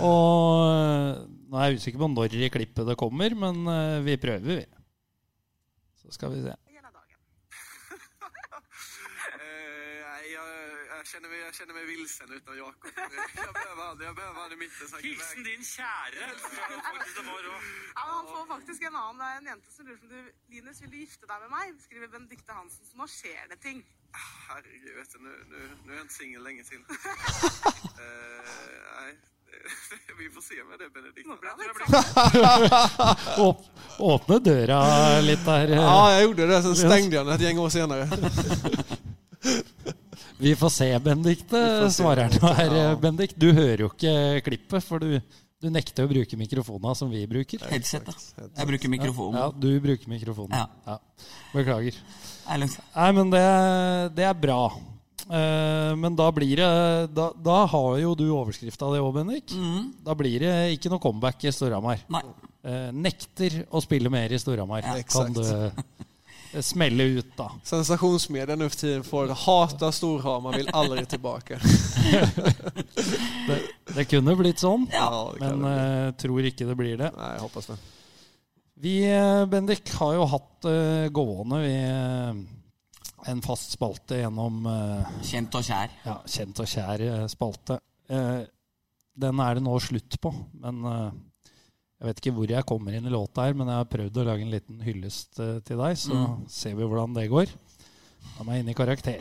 Og eh, nå er jeg usikker på når i klippet det kommer, men eh, vi prøver, vi. Så skal vi se. Hela dagen. Eh, nej, jag, jag, meg, jeg kjenner meg mig vilsen utan Jakob. Jeg behøver han, jag behöver han i midten. väga- din kjære. Ja, han får faktisk en annen. Det er en jente som lurer på om du Linus, vil du gifte deg med meg? Skriver Benedicte Hansen. Så nå skjer det ting. Herregud, vet du, nå er jeg ikke singel lenge til. Eh, nej, vi får se med det litt sånn. Åp åpne døra litt der. Ja, jeg gjorde det. så stengte jeg den et gjeng år senare. Vi får se, Benedikte, svarer han her. Ja. eh, Bendik, du hører jo ikke klippet, for du, du nekter å bruke mikrofonene som vi bruker. Headset, da. Jeg bruker mikrofonen. Ja, du bruker mikrofonen. Ja. Ja. Beklager. Er. Nei, men det, det er bra. Uh, men da blir det Da, da har jo du overskrifta di òg, Bendik. Mm. Da blir det ikke noe comeback i Storhamar. Eh, nekter å spille mer i Storhamar. Ja, kan du eh, smelle ut, da. Sensationsmedia nu för tiden får hata Storhamar, vill aldrig tillbaka. Det, det kunne blitt sånn, Ja, men bli. eh, tror ikke det blir det. Nei, jeg hoppas det. Vi, eh, Bendik, har jo hatt uh, gående vi, en fast spalte gjennom uh, Kjent og kjær. ja, kjent og kjær eh, spalte. Uh, den er det nå slutt på, men jeg vet ikke hvor jeg kommer inn i låta her, men jeg har prøvd å lage en liten hyllest eh, til deg, så Mm. ser vi hvordan det går. Da må jeg inn i karakter.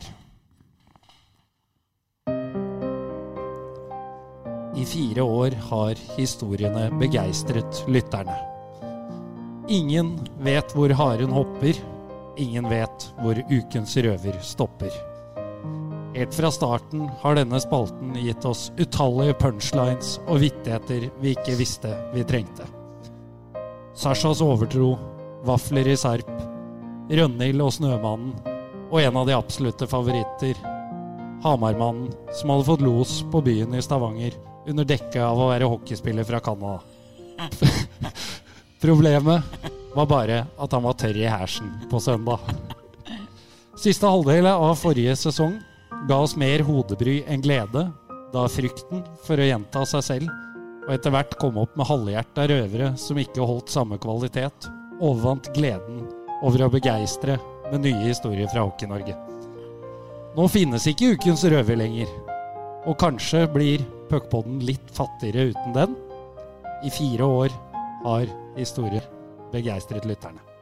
I fire år har historiene begeistret lytterne. Ingen vet hvor haren hopper. Ingen vet hvor ukens røver stopper. Helt fra starten har denne spalten gitt oss utallige punchlines og vittigheter vi ikke visste vi trengte. Sashas overtro, vafler i Sarp, Rønhild og Snømannen, og en av de absolutte favoritter, Hamarmannen, som hadde fått los på byen i Stavanger under dekke av å være hockeyspiller fra Canada. Problemet var bare at han var tørr i hersen på søndag. Siste halvdel av forrige sesong ga oss mer hodebry enn glede, da frykten for å gjenta seg selv og etter hvert kom opp med halvhjerta røvere som ikke holdt samme kvalitet, overvant gleden over å begeistre med nye historier fra Hockey-Norge. Nå finnes ikke ukens røver lenger, og kanskje blir puckpodden litt fattigere uten den. I fire år har historier begeistret lytterne.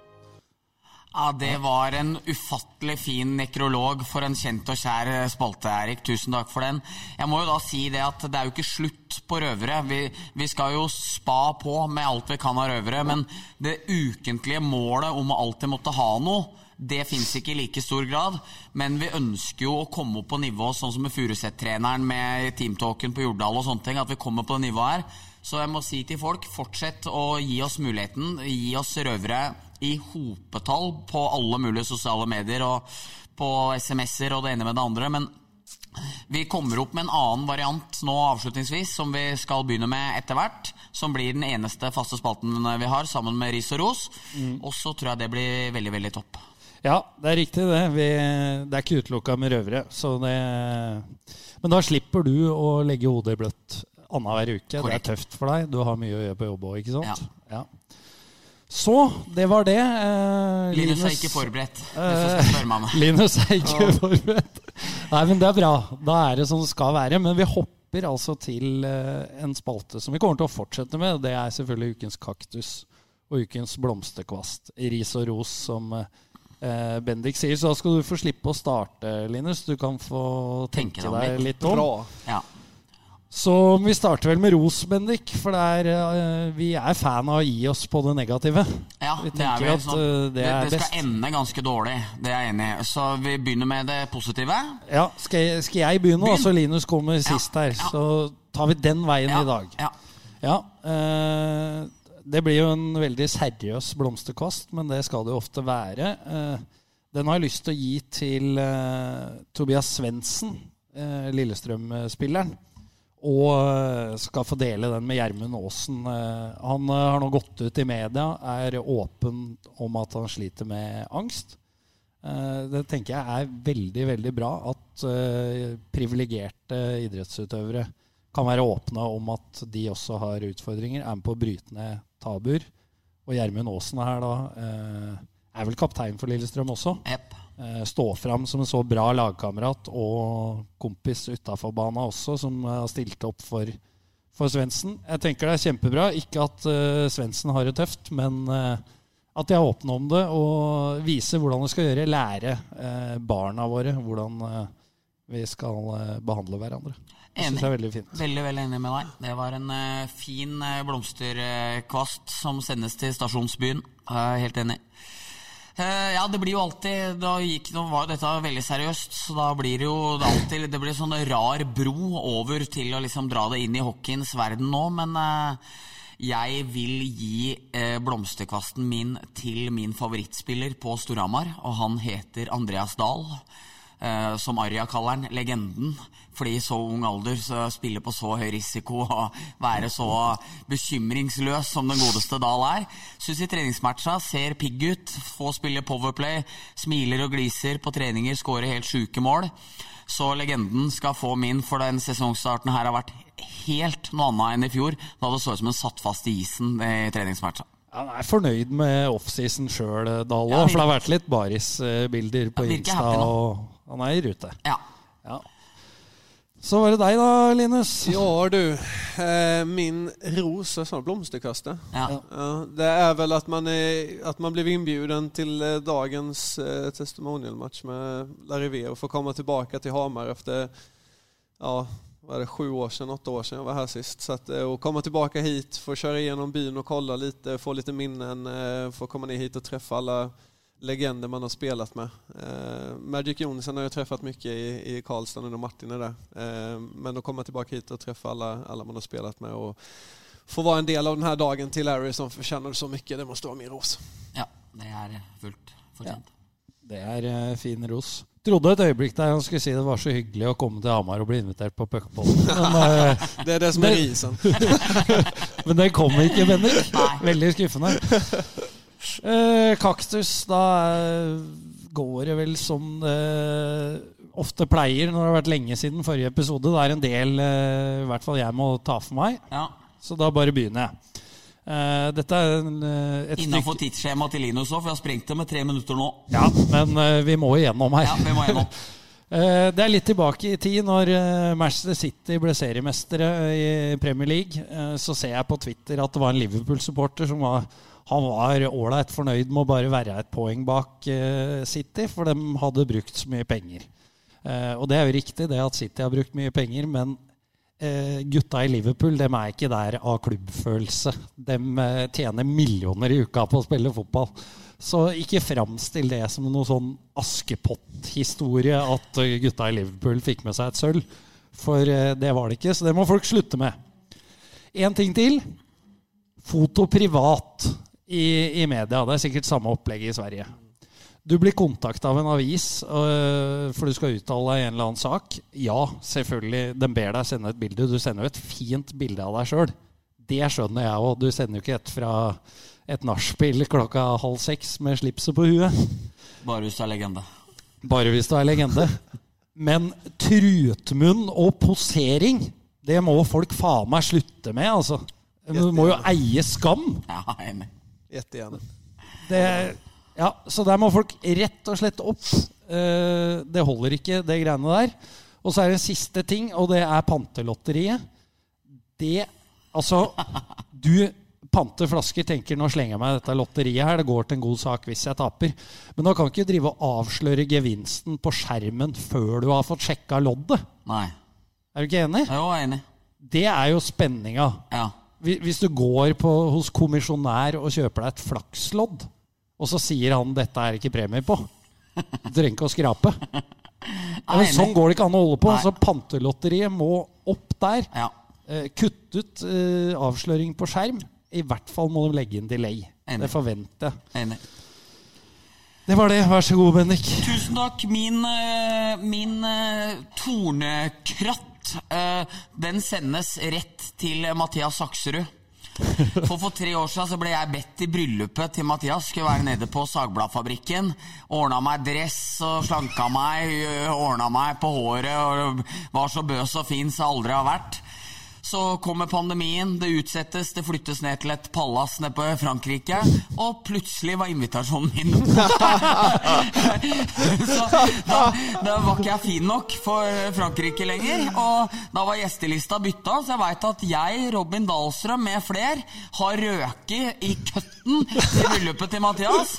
Ja, Det var en ufattelig fin nekrolog for en kjent og kjær spalte, Erik. Tusen takk for den. Jeg må jo da si det at det er jo ikke slutt på røvere. Vi, vi skal jo spa på med alt vi kan av røvere, men det ukentlige målet om å alltid måtte ha noe, det fins ikke i like stor grad. Men vi ønsker jo å komme opp på nivå sånn som med Furuset-treneren med teamtalken på Jordal og sånne ting. At vi kommer på det nivået her. Så jeg må si til folk, fortsett å gi oss muligheten. Gi oss røvere i hopetall på alle mulige sosiale medier og på SMS-er og det ene med det andre. Men vi kommer opp med en annen variant nå avslutningsvis, som vi skal begynne med etter hvert. Som blir den eneste faste spalten vi har, sammen med ris og ros. Mm. Og så tror jeg det blir veldig, veldig topp. Ja, det er riktig det. Vi, det er ikke utelukka med røvere. Så det Men da slipper du å legge hodet i bløtt annenhver uke. Korrekt. Det er tøft for deg. Du har mye å gjøre på jobb òg, ikke sant? Ja. ja. Så, det var det. Eh, Linus, Linus, er ikke forberedt. Eh, Linus er ikke oh. forberedt. Nei, men det er bra. Da er det som det skal være. Men vi hopper altså til eh, en spalte som vi kommer til å fortsette med. Det er selvfølgelig ukens kaktus og ukens blomsterkvast. Ris og ros, som Bendik sier. Så da skal du få slippe å starte, Linus. Du kan få tenke, tenke deg litt om. Bra. Ja. Så vi starter vel med ros, Bendik. For er, uh, vi er fan av å gi oss på det negative. Ja, vi det er vi. At, uh, det, det, det, skal ende ganske dårlig. Det er jeg enig i. Så vi begynner med det positive. Ja, Skal jeg, skal jeg begynne? Begynn. så Linus kommer ja, sist her. Ja. Så tar vi den veien ja, i dag. Ja. ja uh, det blir jo en veldig seriøs blomsterkast, men det skal det jo ofte være. den har jeg lyst til å gi til Tobias Svendsen, Lillestrøm-spilleren og eh, skal få dele den med Gjermund Aasen. Eh, han eh, har nå gått ut i media, er åpen om at han sliter med angst. Det tenker jeg er veldig veldig bra at privilegerte idrettsutøvere kan være åpne om at de også har utfordringer, er med på å bryte ned tabuer. Og Gjermund Aasen her da er vel kaptein for Lillestrøm også. Yep. Eh, stå fram som en så bra lagkamerat og kompis utafor bana også, som har stilt opp for, for Svendsen. Jeg tenker det er kjempebra. Ikke at uh, Svendsen har det tøft, men uh, at de er åpne om det og viser hvordan de skal gjøre. Lære uh, barna våre hvordan uh, vi skal behandle hverandre. Jeg er veldig fint. Veldig veldig enig med deg. Det var en fin blomsterkvast som sendes til stasjonsbyen. helt enig. Uh, ja, det blir jo alltid Da gikk, nå var dette veldig seriøst, så da blir det jo det alltid Det blir sånn rar bro over til å liksom dra det inn i hockeyens verden nå, men uh, jeg vil gi uh, blomsterkvasten min til min favorittspiller på Storhamar, og han heter Andreas Dahl. Uh, som Arja kaller han, legenden. Fordi i så ung alder så spille på så høy risiko og være så bekymringsløs som den godeste Dahl er. Syns i treningsmatcha ser pigg ut. Få spille powerplay, smiler og gliser på treninger, skårer helt sjuke mål. Så legenden skal få min, for den sesongstarten her har vært helt noe annet enn i fjor. Da det så ut som hun satt fast i isen i treningsmatcha. Han er fornøyd med offseason sjøl, Dahl òg. Ja, for det har vært litt barisbilder på Insta. og han er i rute. Ja. ja. Så var det deg da, Linus. Ja du. Eh, min ros er sånn blomsterkaste. Ja. Ja, det er vel at man, er, at man blir innbudt til eh, dagens eh, testimonial-match med Larivé og får komme tilbake til Hamar etter ja, var det sju år siden, åtte år siden jeg var her sist. Så at, å komme tilbake hit, få kjøre gjennom byen og kolla litt, få litt minnen, eh, få komme ned hit og treffe alle legender man har spelat med. Eh, Magic Johnson har jag träffat mycket i, i Karlstad under Martin är där. Eh, men att komma tillbaka hit och träffa alla, alla man har spelat med och få vara en del av den här dagen till Larry som förtjänar så mycket, det måste vara min ros. Ja, det är fullt fortjent. Ja, det er uh, fin ros. Trodde et øyeblikk der han skulle si det var så hyggelig å komme til Hamar og bli invitert på puckpodden. Men, eh, Det er det som er risen. men det kom ikke. Nei. Veldig skuffende. Eh, kaktus, da eh, går det vel som det ofte pleier når det har vært lenge siden forrige episode. Det er en del eh, i hvert fall jeg må ta for meg, Ja. så da bare begynner jeg. Eh, dette er en, eh, et Innenfor stykke tidsskjemaet til Linus òg, for jeg har sprengt det med tre minutter nå. Ja, men eh, vi må igjennom her. Ja, vi må gjennom. Eh, Det er litt tilbake i tid, når eh, Manchester City ble seriemestere i Premier League. Eh, Så ser jeg på Twitter at det var en Liverpool-supporter som var han var ålreit fornøyd med å bare være et poeng bak eh, City, for de hadde brukt så mye penger. Eh, Og det er jo riktig, det at City har brukt mye penger, men eh, gutta i Liverpool dem er ikke der av klubbfølelse. De tjener millioner i uka på å spille fotball. Så ikke framstill det som noe sånn Askepott-historie at gutta i Liverpool fikk med seg et sølv. For det var det ikke, så det må folk slutte med. Én ting til. Foto privat i, i media. Det er sikkert samme opplegg i Sverige. Du blir kontakta av en avis øh, for du skal uttale deg i en eller annen sak. Ja, selvfølgelig. Den ber deg sende et bilde. Du sender jo et fint bilde av deg sjøl. Det skjønner jeg òg. Du sender jo ikke et fra et nachspiel klokka halv seks med slipset på huet. Bare hvis du er legende. Bare hvis du er legende. Men trutmunn og posering, det må folk faen meg slutte med, altså. Du må jo eie skam. Ja, jeg er enig. Jättegärna. Det, ja, så der må folk rett og slett opp. Eh, det holder ikke, det greiene der. Og så er det en siste ting, og det er pantelotteriet. Det Altså, du panter flasker, tenker nå slenger jeg meg dette lotteriet her, det går til en god sak hvis jeg taper. Men da kan du ikke drive og avsløre gevinsten på skjermen før du har fått sjekka loddet. Nei. Er du ikke enig? Jo, jeg er enig. Det er jo spenninga. Ja. Hvi- Hvis du går på, hos kommisjonær og kjøper deg et flakslodd, og så sier han 'dette er ikke premie på', du trenger ikke å skrape. Ja, sånn går det ikke an å holde på. Nei. Så pantelotteriet må opp der. Ja. Eh, Kutt ut uh, avsløring på skjerm. I hvert fall må de legge inn delay. Enig. Det forventer jeg. Enig. Det var det. Vær så god, Bendik. Tusen takk. Min, eh, min tornekratt, eh, den sendes rett til Mathias Sakserud. For for tre år siden så ble jeg bedt i bryllupet til Mathias. Skulle være nede på Sagbladfabrikken. Ordna meg dress og slanka meg. Ordna meg på håret og var så bøs og fin som jeg aldri har vært. Så kommer pandemien, det utsettes, det flyttes ned til et palass nede på Frankrike. Og plutselig var invitasjonen min Så da, da var ikke jeg fin nok for Frankrike lenger. Og da var gjestelista bytta, så jeg veit at jeg, Robin Dahlstrøm med fler, har røket i køtten i bryllupet til Mathias.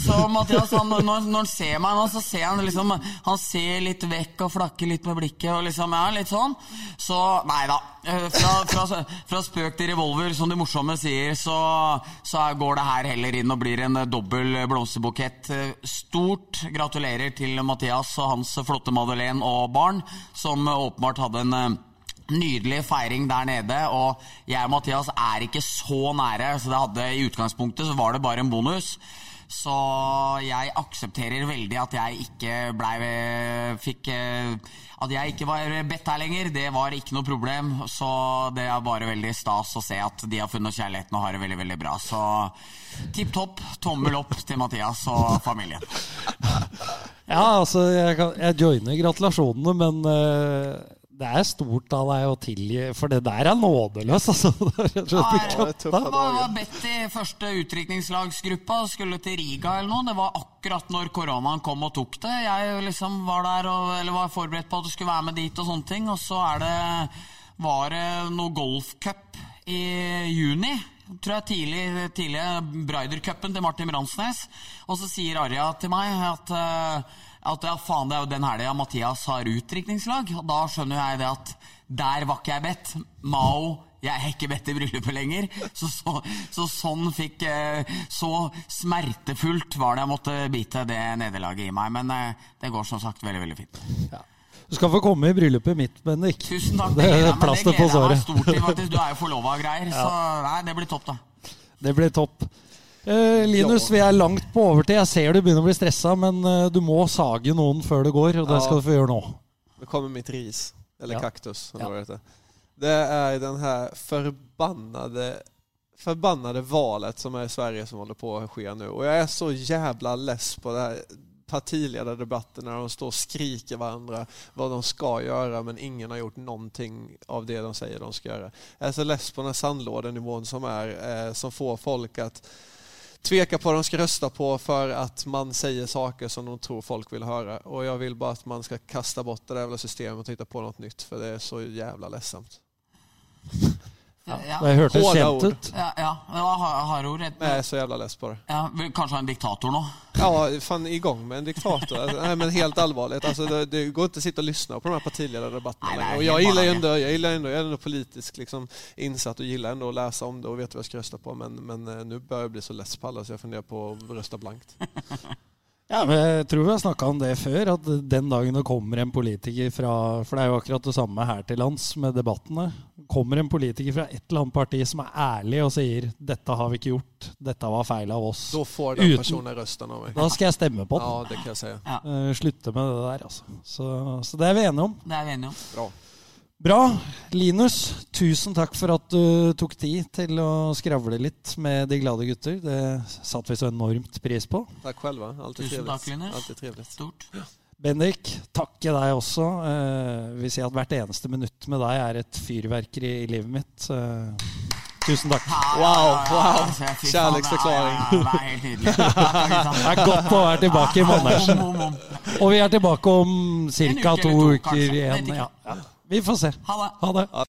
Så Mathias, han, når, når han ser meg nå, så ser han liksom Han ser litt vekk og flakker litt med blikket og liksom Ja, litt sånn. Så nei da. Eh, Fra, fra, fra spøk til revolver, som de morsomme sier, så, så går det her heller inn og blir en dobbel blomsterbukett. Eh, Stort gratulerer til Mathias og hans flotte Madeleine og barn, som åpenbart hadde en eh, Nydelig feiring der nede, og jeg og Mathias er ikke så nære, så det hadde i utgangspunktet så var det bare en bonus. Så jeg aksepterer veldig at jeg ikke blei Fikk eh, At jeg ikke var bedt her lenger. Det var ikke noe problem. Så det er bare veldig stas å se at de har funnet kjærligheten og har det veldig, veldig bra. Så tipp topp, tommel opp til Mathias og familien. Ja, altså, jeg, jeg joiner gratulasjonene, men eh, det er stort av deg å tilgi For det der er nådeløst, altså. Det var, var bedt i første utrykningslagsgruppa, skulle til Riga eller noe. Det var akkurat når koronaen kom og tok det. Jeg liksom var der og, eller var forberedt på at du skulle være med dit og sånne ting. Og så er det, var det noe golfcup i juni. Tror jeg tidlig, tidlig Braider-cupen til Martin Bransnes. Og så sier Arja til meg at eh, at ja, faen, det er jo den helga Mathias har utdrikningslag. Og da skjønner jeg det at der var ikke jeg bedt. Mao, jeg er ikke bedt i bryllupet lenger. Så, så, så sånn fikk eh, Så smertefullt var det jeg måtte bite det nederlaget i meg. Men eh, det går som sagt veldig, veldig fint. Du skal få komme i bryllupet mitt, Bendik. Tusen takk. Det er det på gleder jeg meg såret. stort til, faktisk. Du er jo forlova og greier, så nei, det blir topp, da. Det blir topp. Eh, Linus, vi er langt på overtid. Jeg ser du begynner å bli stressa, men uh, du må sage noen før det går, og det Ja. skal du få gjøre nå. det kommer mitt ris, eller Ja. kaktus. Ja. det, heter. det er den her forbannede förbannade valet som är i Sverige som håller på att ske nu. Och jag är så jävla less på det här partiledardebatten när de står och skriker varandra vad de ska göra men ingen har gjort någonting av det de säger de ska göra. Jag är så less på den här sandlådenivån som är, eh, som får folk att tveka på vad de ska rösta på för att man säger saker som de tror folk vill höra. Och jag vill bara att man ska kasta bort det där jävla systemet och hitta på något nytt för det är så jävla ledsamt. Ja, Det hørtes det kjent ut. ja, ja det har ha- harde ord. Et- Jag är så jævla less på det. Ja, kanskje ha en diktator nå? Ja, fan igång med en diktator. Nei, men helt allvarligt. Alltså, det, det går inte att sitta och lyssna på de här partiledardebatterna Nej, Jeg längre. Och helt jag gillar ju ändå, jag gillar ändå, jag är ändå politiskt liksom insatt och gillar ändå att läsa om det och vet vad jag ska rösta på. Men, men eh, nu börjar jag bli så less på alla så jag funderar på att rösta blankt. Ja, men Jeg tror vi har snakka om det før, at den dagen det kommer en politiker fra For det er jo akkurat det samme her til lands med debattene. Kommer en politiker fra et eller annet parti som er ærlig og sier 'dette har vi ikke gjort', 'dette var feil av oss', Da får den Uten- personen røsten av mig. da skal jeg stemme på den. Ja, det kan jeg si. Eh, slutte med det der, altså. Så, så det er vi enige om. Det er vi enige om. Bra. Bra. Linus, tusen takk for at du tok tid til å skravle litt med De glade gutter. Det satte vi så enormt pris på. Takk selv. Alltid Tusen takk, Linus. Alltid trevligt. Stort. Bendik, takke deg også. Eh, vil si at hvert eneste minutt med deg er et fyrverkeri i livet mitt. Eh, tusen takk. Wow, wow. Altså, Kärleksförklaring. Det er, helt nydelig. Det er godt å være tilbake i Mannersen. Og vi er tilbake om ca. to uker igjen. Ja. Vi får se. Ha det. Ha det.